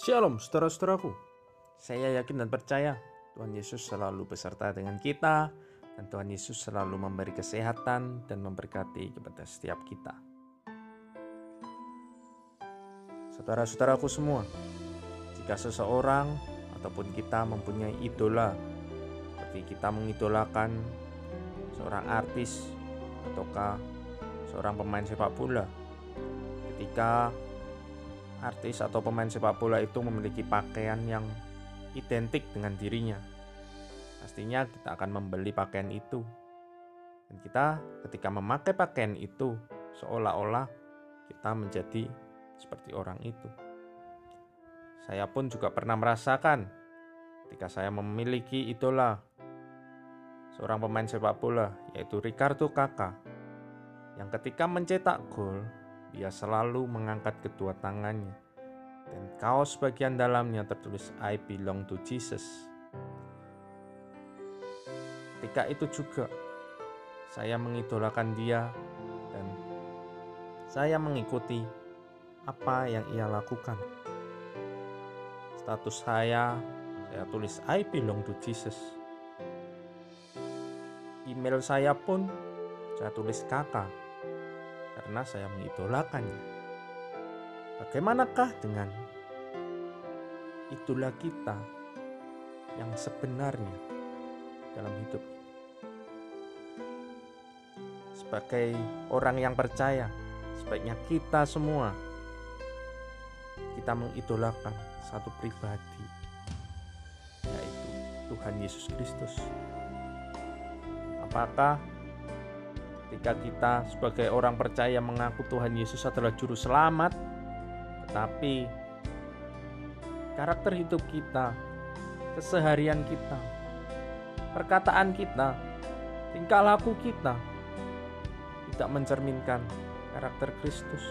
Shalom saudara-saudaraku. Saya yakin dan percaya Tuhan Yesus selalu beserta dengan kita Dan Tuhan Yesus selalu memberi kesehatan dan memberkati kepada setiap kita. Saudara-saudaraku semua Jika seseorang ataupun kita mempunyai idola Seperti kita mengidolakan seorang artis Ataukah seorang pemain sepak bola Ketika artis atau pemain sepak bola itu memiliki pakaian yang identik dengan dirinya. Pastinya kita akan membeli pakaian itu. Dan kita ketika memakai pakaian itu seolah-olah kita menjadi seperti orang itu. Saya pun juga pernah merasakan ketika saya memiliki idola seorang pemain sepak bola yaitu Ricardo Kakak yang ketika mencetak gol dia selalu mengangkat kedua tangannya, dan kaos bagian dalamnya tertulis "I belong to Jesus". Ketika itu juga saya mengidolakan dia, dan saya mengikuti apa yang ia lakukan. Status saya, saya tulis "I belong to Jesus". Email saya pun saya tulis kakak karena saya mengidolakannya. Bagaimanakah dengan itulah kita yang sebenarnya dalam hidup ini? Sebagai orang yang percaya, sebaiknya kita semua kita mengidolakan satu pribadi yaitu Tuhan Yesus Kristus. Apakah ketika kita sebagai orang percaya mengaku Tuhan Yesus adalah juru selamat, tetapi karakter hidup kita, keseharian kita, perkataan kita, tingkah laku kita tidak mencerminkan karakter Kristus.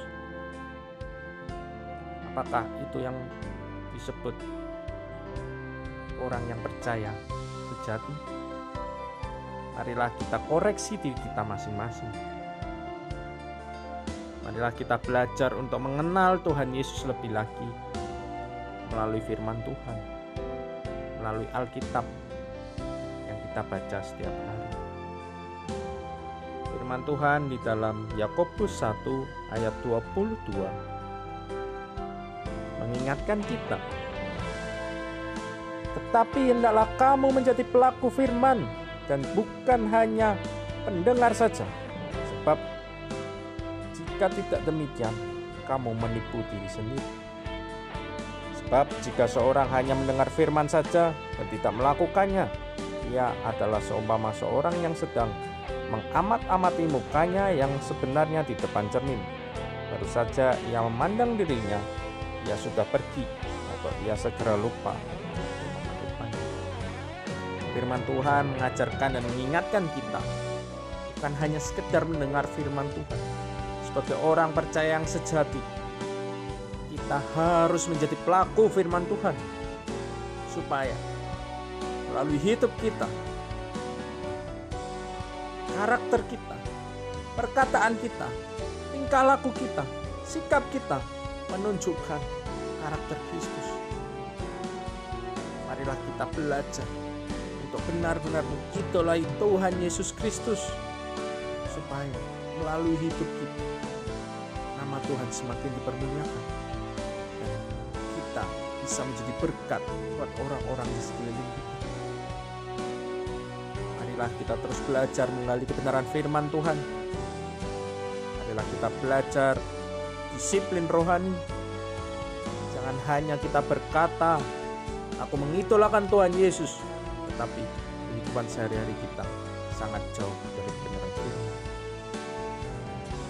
Apakah itu yang disebut orang yang percaya sejati? Marilah kita koreksi diri kita masing-masing. Marilah kita belajar untuk mengenal Tuhan Yesus lebih lagi melalui firman Tuhan, melalui Alkitab yang kita baca setiap hari. Firman Tuhan di dalam Yakobus 1 ayat 22 mengingatkan kita tetapi hendaklah kamu menjadi pelaku firman dan bukan hanya pendengar saja. Sebab jika tidak demikian, kamu menipu diri sendiri. Sebab jika seorang hanya mendengar firman saja dan tidak melakukannya, ia adalah seumpama seorang yang sedang mengamat-amati mukanya yang sebenarnya di depan cermin. Baru saja ia memandang dirinya, ia sudah pergi atau ia segera lupa Firman Tuhan mengajarkan dan mengingatkan kita bukan hanya sekedar mendengar firman Tuhan. Sebagai orang percaya yang sejati, kita harus menjadi pelaku firman Tuhan supaya melalui hidup kita, karakter kita, perkataan kita, tingkah laku kita, sikap kita menunjukkan karakter Kristus. Marilah kita belajar untuk benar-benar mengidolai Tuhan Yesus Kristus supaya melalui hidup kita nama Tuhan semakin dipermuliakan dan kita bisa menjadi berkat buat orang-orang di sekeliling kita. Marilah kita terus belajar menggali kebenaran firman Tuhan. Marilah kita belajar disiplin rohani. Jangan hanya kita berkata, aku mengidolakan Tuhan Yesus, tetapi kehidupan sehari-hari kita sangat jauh dari kebenaran firman.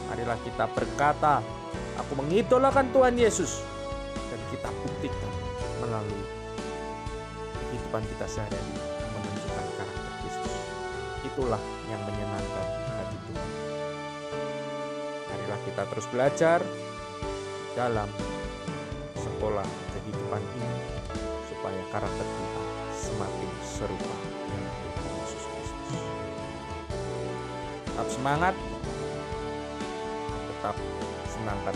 Marilah kita berkata, aku mengidolakan Tuhan Yesus dan kita buktikan melalui kehidupan kita sehari-hari menunjukkan karakter Kristus. Itulah yang menyenangkan hati Tuhan. Marilah kita terus belajar dalam sekolah kehidupan ini supaya karakter kita semakin serupa dengan Yesus Kristus. Tetap semangat, tetap senangkan.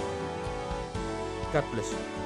God bless you.